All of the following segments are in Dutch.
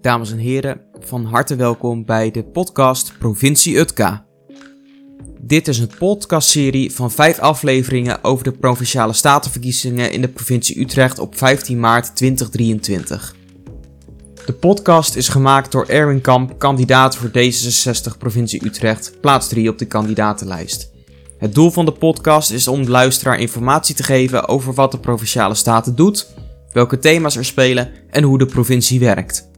Dames en heren, van harte welkom bij de podcast Provincie Utka. Dit is een podcastserie van vijf afleveringen over de provinciale statenverkiezingen in de provincie Utrecht op 15 maart 2023. De podcast is gemaakt door Erwin Kamp, kandidaat voor D66 provincie Utrecht, plaats 3 op de kandidatenlijst. Het doel van de podcast is om de luisteraar informatie te geven over wat de provinciale staten doet, welke thema's er spelen en hoe de provincie werkt.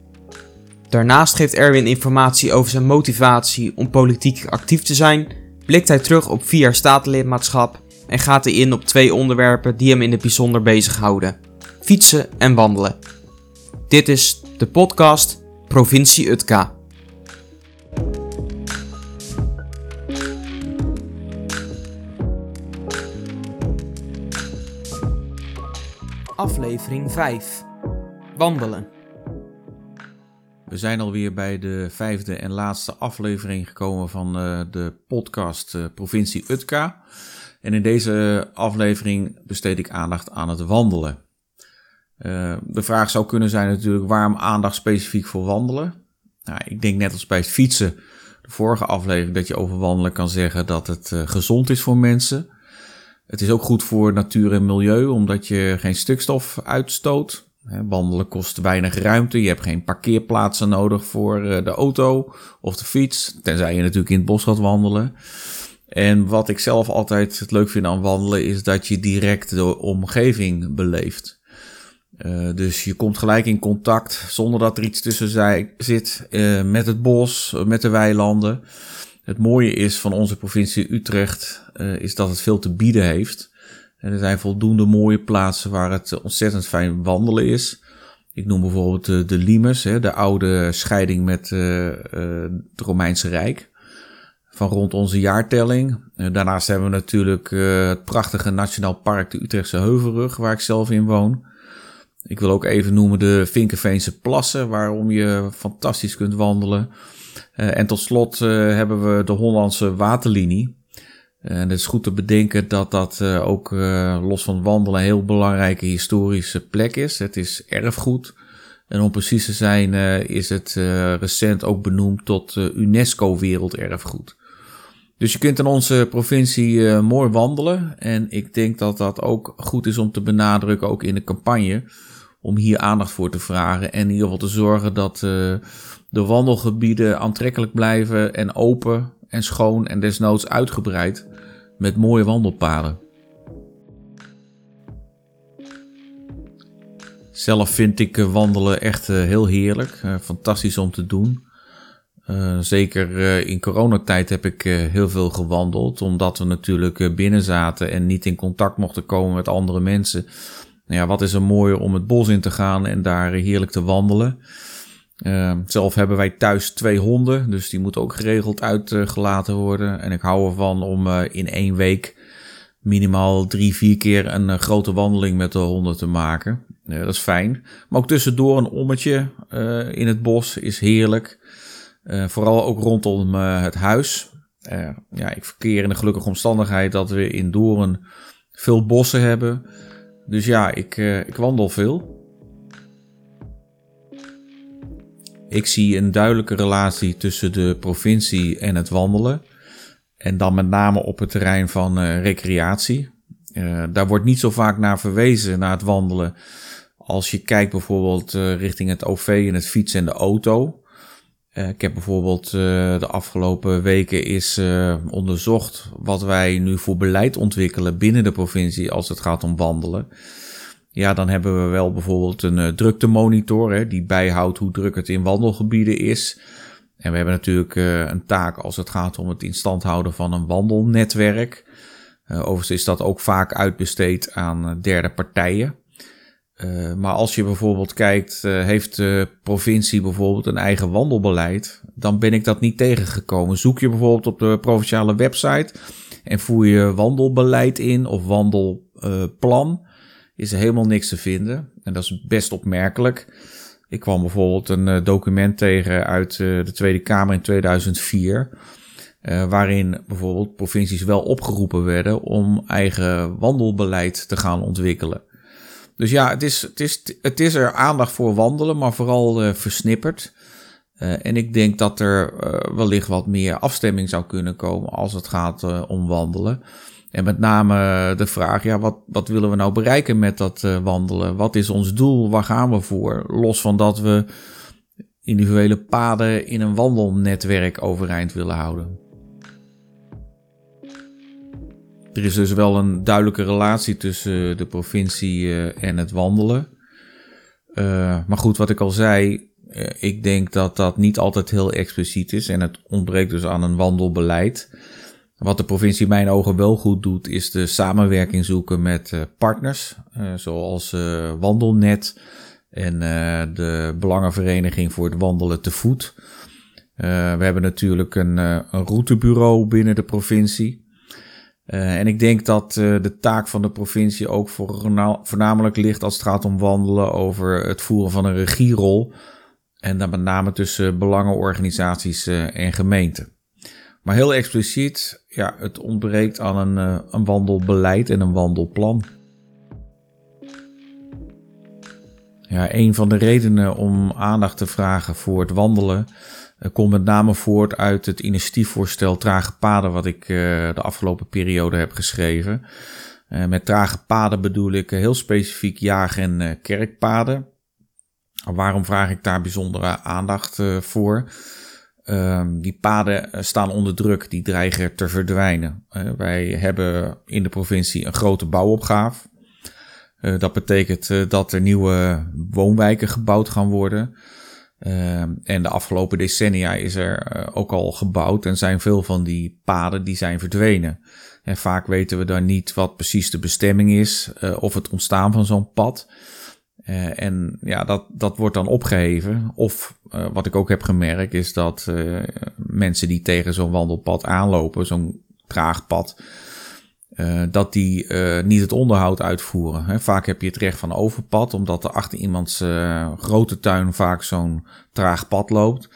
Daarnaast geeft Erwin informatie over zijn motivatie om politiek actief te zijn, blikt hij terug op vier jaar statenlidmaatschap en gaat hij in op twee onderwerpen die hem in het bijzonder bezighouden: fietsen en wandelen. Dit is de podcast Provincie Utka. Aflevering 5 Wandelen. We zijn alweer bij de vijfde en laatste aflevering gekomen van uh, de podcast uh, Provincie Utka. En in deze aflevering besteed ik aandacht aan het wandelen. Uh, de vraag zou kunnen zijn natuurlijk waarom aandacht specifiek voor wandelen? Nou, ik denk net als bij het fietsen, de vorige aflevering, dat je over wandelen kan zeggen dat het gezond is voor mensen. Het is ook goed voor natuur en milieu, omdat je geen stikstof uitstoot. Wandelen kost weinig ruimte. Je hebt geen parkeerplaatsen nodig voor eh, de auto of de fiets. Tenzij je natuurlijk in het bos gaat wandelen. En wat ik zelf altijd het leuk vind aan wandelen is dat je direct de omgeving beleeft. Uh, dus je komt gelijk in contact zonder dat er iets tussen zit uh, met het bos, met de weilanden. Het mooie is van onze provincie Utrecht is dat het veel te bieden heeft. En er zijn voldoende mooie plaatsen waar het ontzettend fijn wandelen is. Ik noem bijvoorbeeld de, de Limes, hè, de oude scheiding met uh, het Romeinse Rijk. Van rond onze jaartelling. Daarnaast hebben we natuurlijk het prachtige Nationaal Park de Utrechtse Heuvelrug, waar ik zelf in woon. Ik wil ook even noemen de Vinkenveense Plassen, waarom je fantastisch kunt wandelen. en tot slot hebben we de Hollandse Waterlinie. En het is goed te bedenken dat dat uh, ook uh, los van wandelen een heel belangrijke historische plek is. Het is erfgoed. En om precies te zijn uh, is het recent ook benoemd tot UNESCO Werelderfgoed. Dus je kunt in onze provincie mooi wandelen. En ik denk dat dat ook goed is om te benadrukken, ook in de campagne. Om hier aandacht voor te vragen. En in ieder geval te zorgen dat de wandelgebieden aantrekkelijk blijven en open en schoon en desnoods uitgebreid met mooie wandelpaden. Zelf vind ik eh, wandelen echt eh, heel heerlijk, eh, fantastisch om te doen. zeker in coronatijd heb ik heel veel gewandeld, omdat we natuurlijk binnen zaten en niet in contact mochten komen met andere mensen. Nou ja, wat is er mooier om het bos in te gaan en daar heerlijk te wandelen. Uh, zelf hebben wij thuis twee honden, dus die moeten ook geregeld uitgelaten worden. En ik hou ervan om uh, in één week minimaal drie, vier keer een uh, grote wandeling met de honden te maken. dat is fijn. Maar ook tussendoor een ommetje uh, in het bos is heerlijk. vooral ook rondom het huis. ja, ik verkeer in de gelukkige omstandigheid dat we in Doorn veel bossen hebben. Dus ja, ik, ik wandel veel. Ik zie een duidelijke relatie tussen de provincie en het wandelen. En dan met name op het terrein van uh, recreatie. Uh, daar wordt niet zo vaak naar verwezen, naar het wandelen. Als je kijkt bijvoorbeeld uh, richting het OV en het fietsen en de auto. ik heb bijvoorbeeld de afgelopen weken is onderzocht wat wij nu voor beleid ontwikkelen binnen de provincie als het gaat om wandelen. Ja, dan hebben we wel bijvoorbeeld een uh, druktemonitor hè, die bijhoudt hoe druk het in wandelgebieden is. En we hebben natuurlijk uh, een taak als het gaat om het in stand houden van een wandelnetwerk. Uh, overigens is dat ook vaak uitbesteed aan derde partijen. maar als je bijvoorbeeld kijkt, heeft de provincie bijvoorbeeld een eigen wandelbeleid, dan ben ik dat niet tegengekomen. Zoek je bijvoorbeeld op de provinciale website en voer je wandelbeleid in of wandelplan is er helemaal niks te vinden. En dat is best opmerkelijk. Ik kwam bijvoorbeeld een uh, document tegen uit uh, de Tweede Kamer in 2004. Uh, waarin bijvoorbeeld provincies wel opgeroepen werden om eigen wandelbeleid te gaan ontwikkelen. Dus ja, het is, het, is, het is er aandacht voor wandelen, maar vooral versnipperd. en ik denk dat er wellicht wat meer afstemming zou kunnen komen als het gaat om wandelen. En met name de vraag, ja, wat, wat willen we nou bereiken met dat uh, wandelen? Wat is ons doel? Waar gaan we voor? Los van dat we individuele paden in een wandelnetwerk overeind willen houden. Er is dus wel een duidelijke relatie tussen de provincie en het wandelen. Maar goed, wat ik al zei, ik denk dat dat niet altijd heel expliciet is en het ontbreekt dus aan een wandelbeleid. Wat de provincie in mijn ogen wel goed doet, is de samenwerking zoeken met uh, partners, uh, zoals uh, Wandelnet en de Belangenvereniging voor het Wandelen te Voet. we hebben natuurlijk een, een, routebureau binnen de provincie. en ik denk dat de taak van de provincie ook voor, voornamelijk ligt als het gaat om wandelen over het voeren van een regierol. En dan met name tussen belangenorganisaties en gemeenten. Maar heel expliciet, ja, het ontbreekt aan een, uh, een wandelbeleid en een wandelplan. Ja, een van de redenen om aandacht te vragen voor het wandelen uh, komt met name voort uit het initiatiefvoorstel Trage Paden, wat ik uh, de afgelopen periode heb geschreven. met trage paden bedoel ik heel specifiek jaag- en kerkpaden. Waarom vraag ik daar bijzondere aandacht voor? Um, die paden eh, staan onder druk, die dreigen te verdwijnen. Uh, wij hebben in de provincie een grote bouwopgave. Uh, dat betekent dat er nieuwe woonwijken gebouwd gaan worden. Ehm, en de afgelopen decennia is er ook al gebouwd en zijn veel van die paden die zijn verdwenen. En vaak weten we dan niet wat precies de bestemming is of het ontstaan van zo'n pad. Uh, en ja, dat, dat wordt dan opgeheven. Of uh, wat ik ook heb gemerkt, is dat uh, mensen die tegen zo'n wandelpad aanlopen, zo'n traag pad, dat die niet het onderhoud uitvoeren. Hè. Vaak heb je het recht van overpad, omdat er achter iemands grote tuin vaak zo'n traag pad loopt.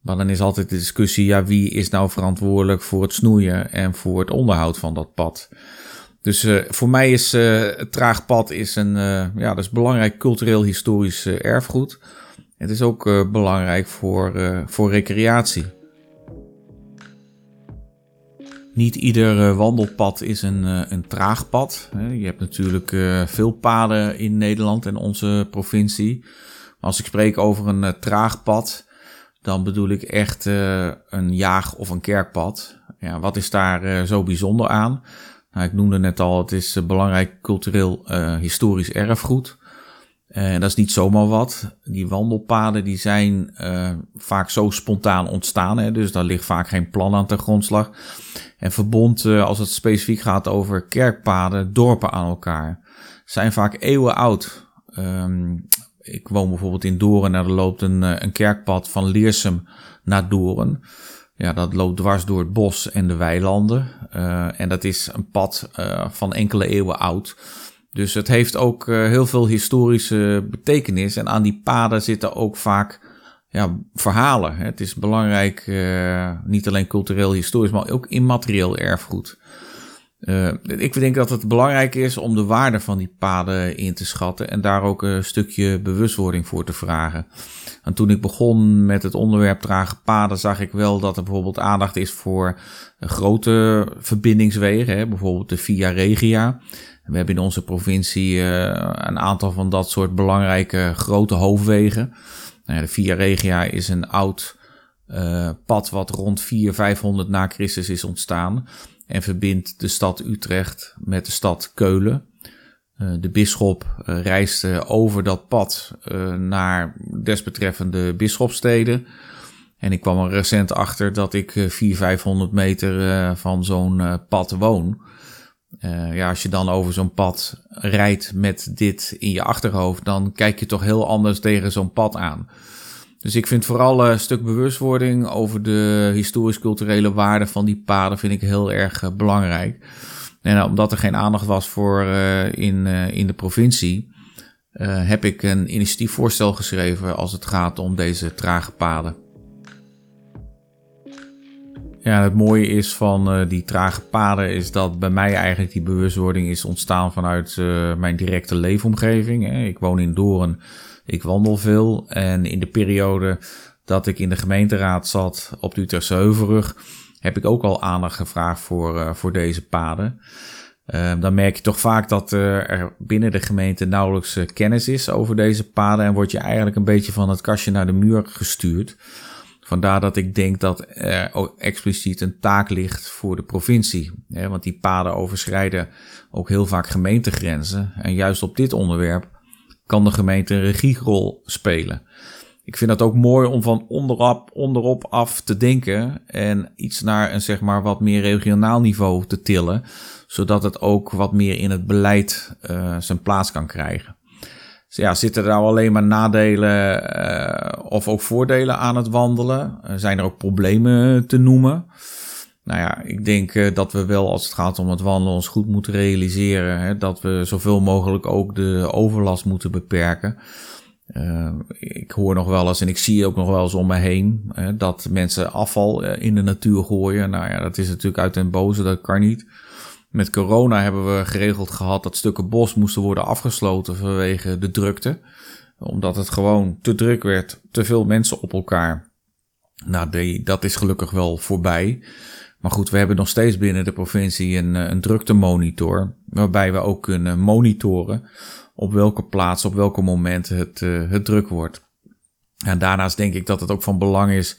Maar dan is altijd de discussie, ja, wie is nou verantwoordelijk voor het snoeien en voor het onderhoud van dat pad? Dus uh, voor mij is uh, het traag pad is een uh, ja, dat is belangrijk cultureel historisch erfgoed. Het is ook belangrijk voor, voor recreatie. Niet ieder wandelpad is een, een traag pad. Je hebt natuurlijk veel paden in Nederland en onze provincie. Maar als ik spreek over een traag pad, dan bedoel ik echt een jaag- of een kerkpad. Ja, wat is daar zo bijzonder aan? Nou, ik noemde net al, het is eh, belangrijk cultureel uh, historisch erfgoed. En uh, dat is niet zomaar wat. Die wandelpaden die zijn vaak zo spontaan ontstaan. Hè, dus daar ligt vaak geen plan aan ten grondslag. En verbond, als het specifiek gaat over kerkpaden, dorpen aan elkaar, zijn vaak eeuwen oud. Um, ik woon bijvoorbeeld in Doren en er loopt een, een kerkpad van Leersum naar Doren. Ja, dat loopt dwars door het bos en de weilanden. Uh, en dat is een pad uh, van enkele eeuwen oud. Dus het heeft ook uh, heel veel historische betekenis. En aan die paden zitten ook vaak ja, verhalen. Het is belangrijk, niet alleen cultureel historisch, maar ook immaterieel erfgoed. Uh, ik denk dat het belangrijk is om de waarde van die paden in te schatten en daar ook een stukje bewustwording voor te vragen. En toen ik begon met het onderwerp trage paden, zag ik wel dat er bijvoorbeeld aandacht is voor grote verbindingswegen, hè, bijvoorbeeld de Via Regia. We hebben in onze provincie uh, een aantal van dat soort belangrijke grote hoofdwegen. Nou de Via Regia is een oud uh, pad wat rond 400, 500 na Christus is ontstaan en verbindt de stad Utrecht met de stad Keulen. Uh, de bisschop uh, reisde over dat pad uh, naar desbetreffende bisschopsteden. En ik kwam er recent achter dat ik 400, 500 meter van zo'n pad woon. ja, als je dan over zo'n pad rijdt met dit in je achterhoofd, dan kijk je toch heel anders tegen zo'n pad aan. Dus ik vind vooral een stuk bewustwording over de historisch-culturele waarde van die paden vind ik heel erg uh, belangrijk. En uh, omdat er geen aandacht was voor in, in de provincie, heb ik een initiatiefvoorstel geschreven als het gaat om deze trage paden. Ja, het mooie is van uh, die trage paden is dat bij mij eigenlijk die bewustwording is ontstaan vanuit uh, mijn directe leefomgeving. Hè. Ik woon in Doorn, ik wandel veel en in de periode dat ik in de gemeenteraad zat op de Utrechtse Heuvelrug, heb ik ook al aandacht gevraagd voor, uh, voor deze paden. Uh, dan merk je toch vaak dat er binnen de gemeente nauwelijks kennis is over deze paden en word je eigenlijk een beetje van het kastje naar de muur gestuurd. Vandaar dat ik denk dat er ook expliciet een taak ligt voor de provincie. Want die paden overschrijden ook heel vaak gemeentegrenzen. En juist op dit onderwerp kan de gemeente een regierol spelen. Ik vind dat ook mooi om van onderop, onderop af te denken en iets naar een zeg maar wat meer regionaal niveau te tillen, zodat het ook wat meer in het beleid uh, zijn plaats kan krijgen ja, zitten er nou alleen maar nadelen uh, of ook voordelen aan het wandelen? Uh, zijn er ook problemen te noemen? Nou ja, ik denk uh, dat we wel als het gaat om het wandelen ons goed moeten realiseren hè, dat we zoveel mogelijk ook de overlast moeten beperken. ik hoor nog wel eens en ik zie ook nog wel eens om me heen hè, dat mensen afval in de natuur gooien. Nou ja, dat is natuurlijk uit den boze, dat kan niet. Met corona hebben we geregeld gehad dat stukken bos moesten worden afgesloten vanwege de drukte. Omdat het gewoon te druk werd, te veel mensen op elkaar. Nou, dat is gelukkig wel voorbij. Maar goed, we hebben nog steeds binnen de provincie een, een druktemonitor. Waarbij we ook kunnen monitoren op welke plaats, op welke moment het, uh, het druk wordt. En daarnaast denk ik dat het ook van belang is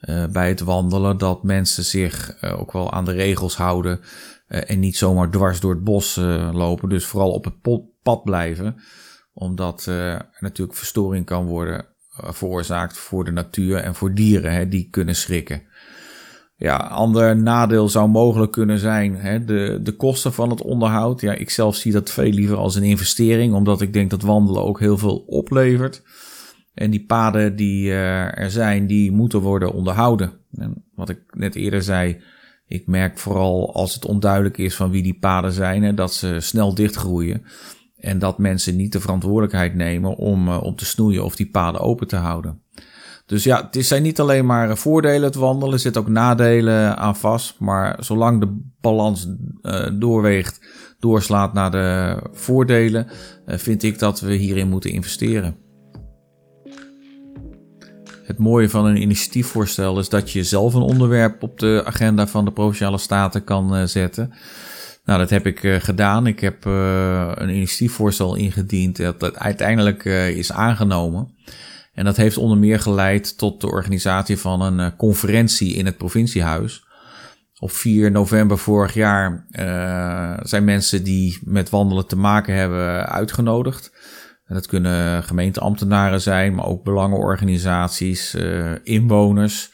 uh, bij het wandelen dat mensen zich ook wel aan de regels houden. Uh, en niet zomaar dwars door het bos lopen. Dus vooral op het pad blijven. Omdat er natuurlijk verstoring kan worden veroorzaakt voor de natuur en voor dieren. Hè, die kunnen schrikken. Ja, ander nadeel zou mogelijk kunnen zijn hè, de, de kosten van het onderhoud. Ja, ik zelf zie dat veel liever als een investering, omdat ik denk dat wandelen ook heel veel oplevert. En die paden die er zijn, die moeten worden onderhouden. En wat ik net eerder zei, ik merk vooral als het onduidelijk is van wie die paden zijn, hè, dat ze snel dichtgroeien. En dat mensen niet de verantwoordelijkheid nemen om, uh, om te snoeien of die paden open te houden. Dus ja, het zijn niet alleen maar voordelen het wandelen, er zitten ook nadelen aan vast. Maar zolang de balans uh, doorweegt, doorslaat naar de voordelen, vind ik dat we hierin moeten investeren. Het mooie van een initiatiefvoorstel is dat je zelf een onderwerp op de agenda van de Provinciale Staten kan uh, zetten. Nou, dat heb ik uh, gedaan. Ik heb uh, een initiatiefvoorstel ingediend dat uiteindelijk is aangenomen. En dat heeft onder meer geleid tot de organisatie van een conferentie in het provinciehuis. Op 4 november vorig jaar zijn mensen die met wandelen te maken hebben uitgenodigd. En dat kunnen gemeenteambtenaren zijn, maar ook belangenorganisaties, uh, inwoners.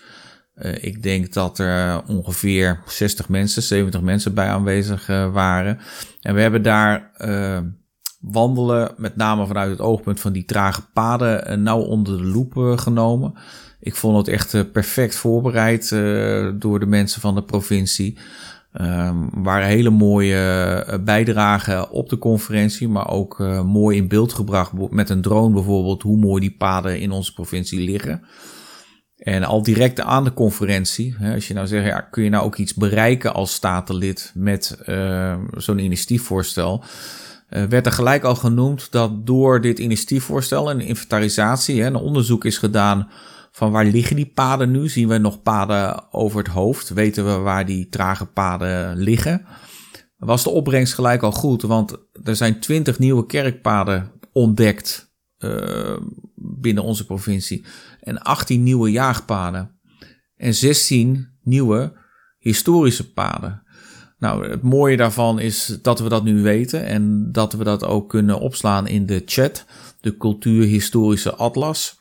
Uh, ik denk dat er ongeveer 60 mensen, 70 mensen bij aanwezig uh, waren. En we hebben daar wandelen, met name vanuit het oogpunt van die trage paden, nauw onder de loep genomen. Ik vond het echt perfect voorbereid door de mensen van de provincie. Um, waren hele mooie uh, bijdragen op de conferentie, maar ook uh, mooi in beeld gebracht met een drone bijvoorbeeld, hoe mooi die paden in onze provincie liggen. En al direct aan de conferentie, hè, als je nou zegt, ja, kun je nou ook iets bereiken als statenlid met uh, zo'n initiatiefvoorstel, werd er gelijk al genoemd dat door dit initiatiefvoorstel een inventarisatie, hè, een onderzoek is gedaan van waar liggen die paden nu? Zien we nog paden over het hoofd? Weten we waar die trage paden liggen? Was de opbrengst gelijk al goed, want er zijn twintig nieuwe kerkpaden ontdekt uh, binnen onze provincie en 18 nieuwe jaagpaden en 16 nieuwe historische paden. Nou, het mooie daarvan is dat we dat nu weten en dat we dat ook kunnen opslaan in de chat, de cultuurhistorische atlas.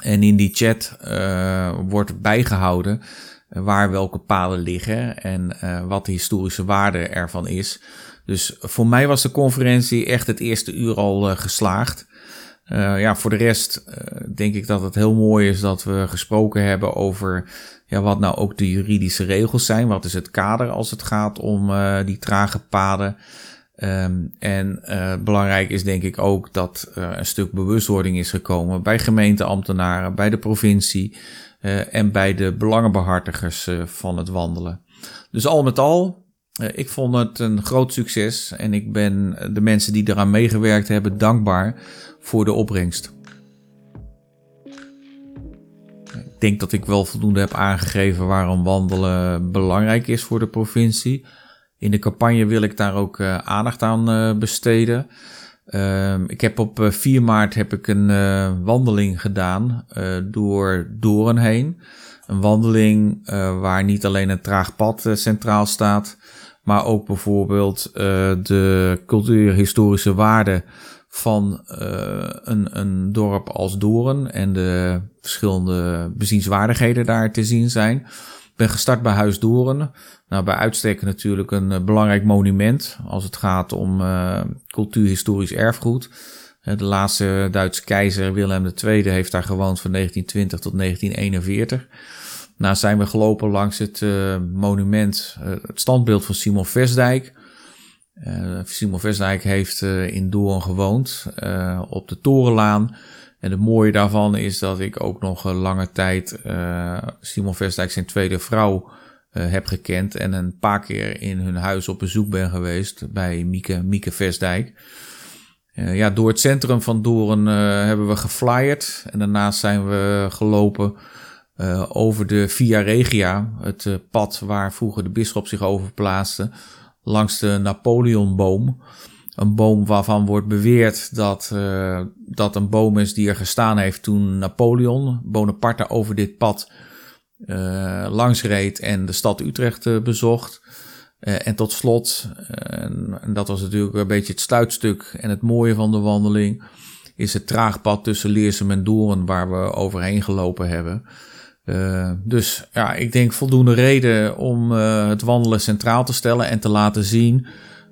En in die chat uh, wordt bijgehouden waar welke paden liggen en uh, wat de historische waarde ervan is. Dus voor mij was de conferentie echt het eerste uur al geslaagd. ja, voor de rest denk ik dat het heel mooi is dat we gesproken hebben over ja, wat nou ook de juridische regels zijn. Wat is het kader als het gaat om die trage paden? Um, en uh, belangrijk is denk ik ook dat uh, een stuk bewustwording is gekomen bij gemeenteambtenaren, bij de provincie, en bij de belangenbehartigers van het wandelen. Dus al met al, ik vond het een groot succes en ik ben de mensen die eraan meegewerkt hebben dankbaar voor de opbrengst. Ik denk dat ik wel voldoende heb aangegeven waarom wandelen belangrijk is voor de provincie. In de campagne wil ik daar ook uh, aandacht aan uh, besteden. Uh, ik heb op 4 eh, maart heb ik een wandeling gedaan door Doren heen. Een wandeling waar niet alleen een traag pad centraal staat, maar ook bijvoorbeeld de cultuurhistorische waarde van een, een dorp als Doren en de verschillende bezienswaardigheden daar te zien zijn ben gestart bij Huis Doren. Nou, bij uitstek natuurlijk een uh, belangrijk monument als het gaat om uh, cultuurhistorisch erfgoed. Uh, de laatste Duitse keizer Willem II heeft daar gewoond van 1920 tot 1941. Nou zijn we gelopen langs het monument, het standbeeld van Simon Vestdijk. Simon Vestdijk heeft in Doorn gewoond, op de Torenlaan. En het mooie daarvan is dat ik ook nog lange tijd uh, Simon Vestdijk zijn tweede vrouw uh, heb gekend. En een paar keer in hun huis op bezoek ben geweest bij Mieke, Mieke. Uh, ja, door het centrum van Doorn hebben we geflyerd. En daarnaast zijn we gelopen over de Via Regia. Het pad waar vroeger de bisschop zich over plaatste. Langs de Napoleonboom een boom waarvan wordt beweerd dat uh, dat een boom is die er gestaan heeft toen Napoleon Bonaparte over dit pad uh, langs reed en de stad Utrecht uh, bezocht. en tot slot, en, en, dat was natuurlijk een beetje het sluitstuk en het mooie van de wandeling, is het traagpad tussen Leersum en Doorn waar we overheen gelopen hebben. dus ja, ik denk voldoende reden om het wandelen centraal te stellen en te laten zien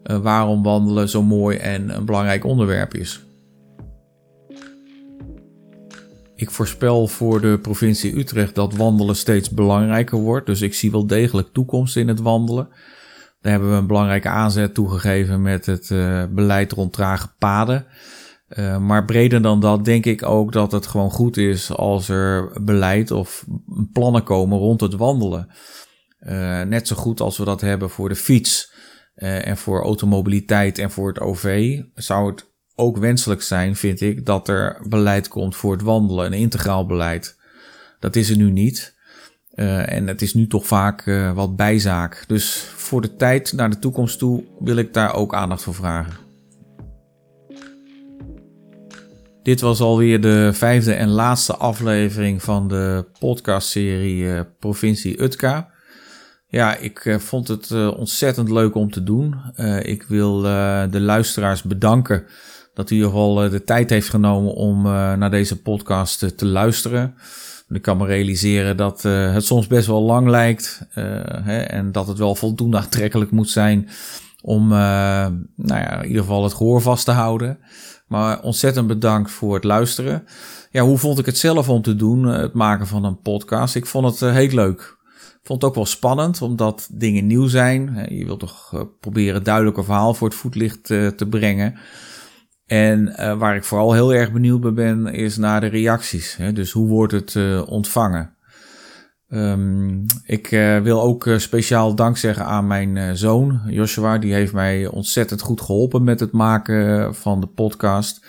uh, waarom wandelen zo mooi en een belangrijk onderwerp is. Ik voorspel voor de provincie Utrecht dat wandelen steeds belangrijker wordt, dus ik zie wel degelijk toekomst in het wandelen. Daar hebben we een belangrijke aanzet toegegeven met het uh, beleid rond trage paden. Uh, maar breder dan dat denk ik ook dat het gewoon goed is als er beleid of plannen komen rond het wandelen. Net zo goed als we dat hebben voor de fiets. Uh, en voor automobiliteit en voor het OV zou het ook wenselijk zijn, vind ik, dat er beleid komt voor het wandelen, een integraal beleid. Dat is er nu niet. Uh, en het is nu toch vaak uh, wat bijzaak. Dus voor de tijd naar de toekomst toe wil ik daar ook aandacht voor vragen. Dit was alweer de vijfde en laatste aflevering van de podcastserie Provincie Utka. Ja, ik uh, vond het uh, ontzettend leuk om te doen. Uh, ik wil de luisteraars bedanken dat u in de tijd heeft genomen om naar deze podcast te luisteren. Ik kan me realiseren dat het soms best wel lang lijkt hè, en dat het wel voldoende aantrekkelijk moet zijn om nou ja, in ieder geval het gehoor vast te houden. Maar ontzettend bedankt voor het luisteren. Ja, hoe vond ik het zelf om te doen, het maken van een podcast? Ik vond het heel leuk vond het ook wel spannend, omdat dingen nieuw zijn. Je wilt toch eh, proberen duidelijker verhaal voor het voetlicht eh, te brengen. En uh, waar ik vooral heel erg benieuwd bij ben, is naar de reacties. Dus hoe wordt het ontvangen? Um, ik wil ook speciaal dank zeggen aan mijn zoon, Joshua. Die heeft mij ontzettend goed geholpen met het maken van de podcast.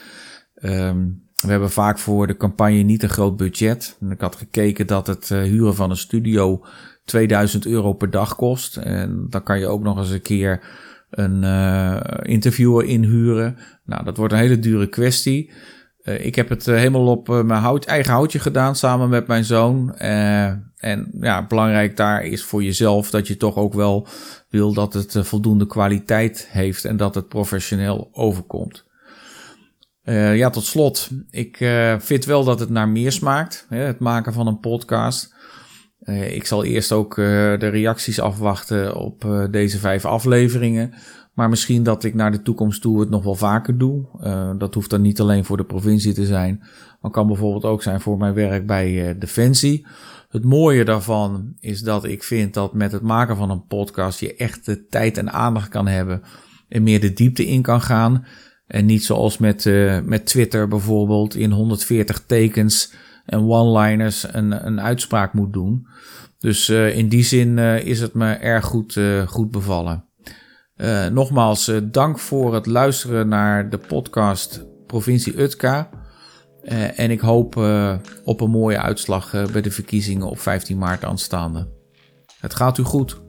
Um, we hebben vaak voor de campagne niet een groot budget. Ik had gekeken dat het huren van een studio 2000 euro per dag kost. En dan kan je ook nog eens een keer een uh, interviewer inhuren. Nou, dat wordt een hele dure kwestie. Uh, ik heb het uh, helemaal op mijn hout, eigen houtje gedaan samen met mijn zoon. en ja, belangrijk daar is voor jezelf dat je toch ook wel wil dat het voldoende kwaliteit heeft en dat het professioneel overkomt. ja, tot slot. Ik vind wel dat het naar meer smaakt. Hè, het maken van een podcast. Uh, ik zal eerst ook uh, de reacties afwachten op uh, deze vijf afleveringen. Maar misschien dat ik naar de toekomst toe het nog wel vaker doe. dat hoeft dan niet alleen voor de provincie te zijn. Maar kan bijvoorbeeld ook zijn voor mijn werk bij Defensie. Het mooie daarvan is dat ik vind dat met het maken van een podcast je echt de tijd en aandacht kan hebben. En meer de diepte in kan gaan. En niet zoals met, met Twitter bijvoorbeeld in 140 tekens en one-liners een, een uitspraak moet doen. Dus in die zin is het me erg goed, goed bevallen. nogmaals, dank voor het luisteren naar de podcast Provincie Utka. en ik hoop op een mooie uitslag bij de verkiezingen op 15 maart aanstaande. Het gaat u goed.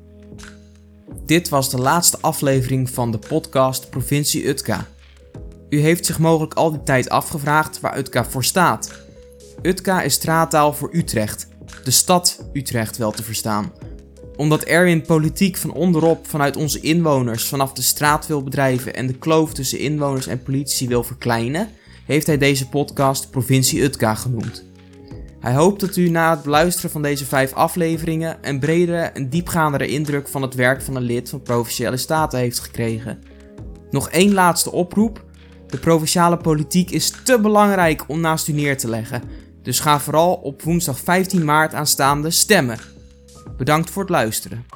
Dit was de laatste aflevering van de podcast Provincie Utka. U heeft zich mogelijk al die tijd afgevraagd waar Utka voor staat. Utka is straattaal voor Utrecht, de stad Utrecht wel te verstaan. Omdat Erwin politiek van onderop vanuit onze inwoners vanaf de straat wil bedrijven en de kloof tussen inwoners en politie wil verkleinen, heeft hij deze podcast Provincie Utka genoemd. Hij hoopt dat u na het beluisteren van deze vijf afleveringen een bredere en diepgaandere indruk van het werk van een lid van Provinciale Staten heeft gekregen. Nog één laatste oproep. De provinciale politiek is te belangrijk om naast u neer te leggen. Dus ga vooral op woensdag 15 maart aanstaande stemmen. Bedankt voor het luisteren.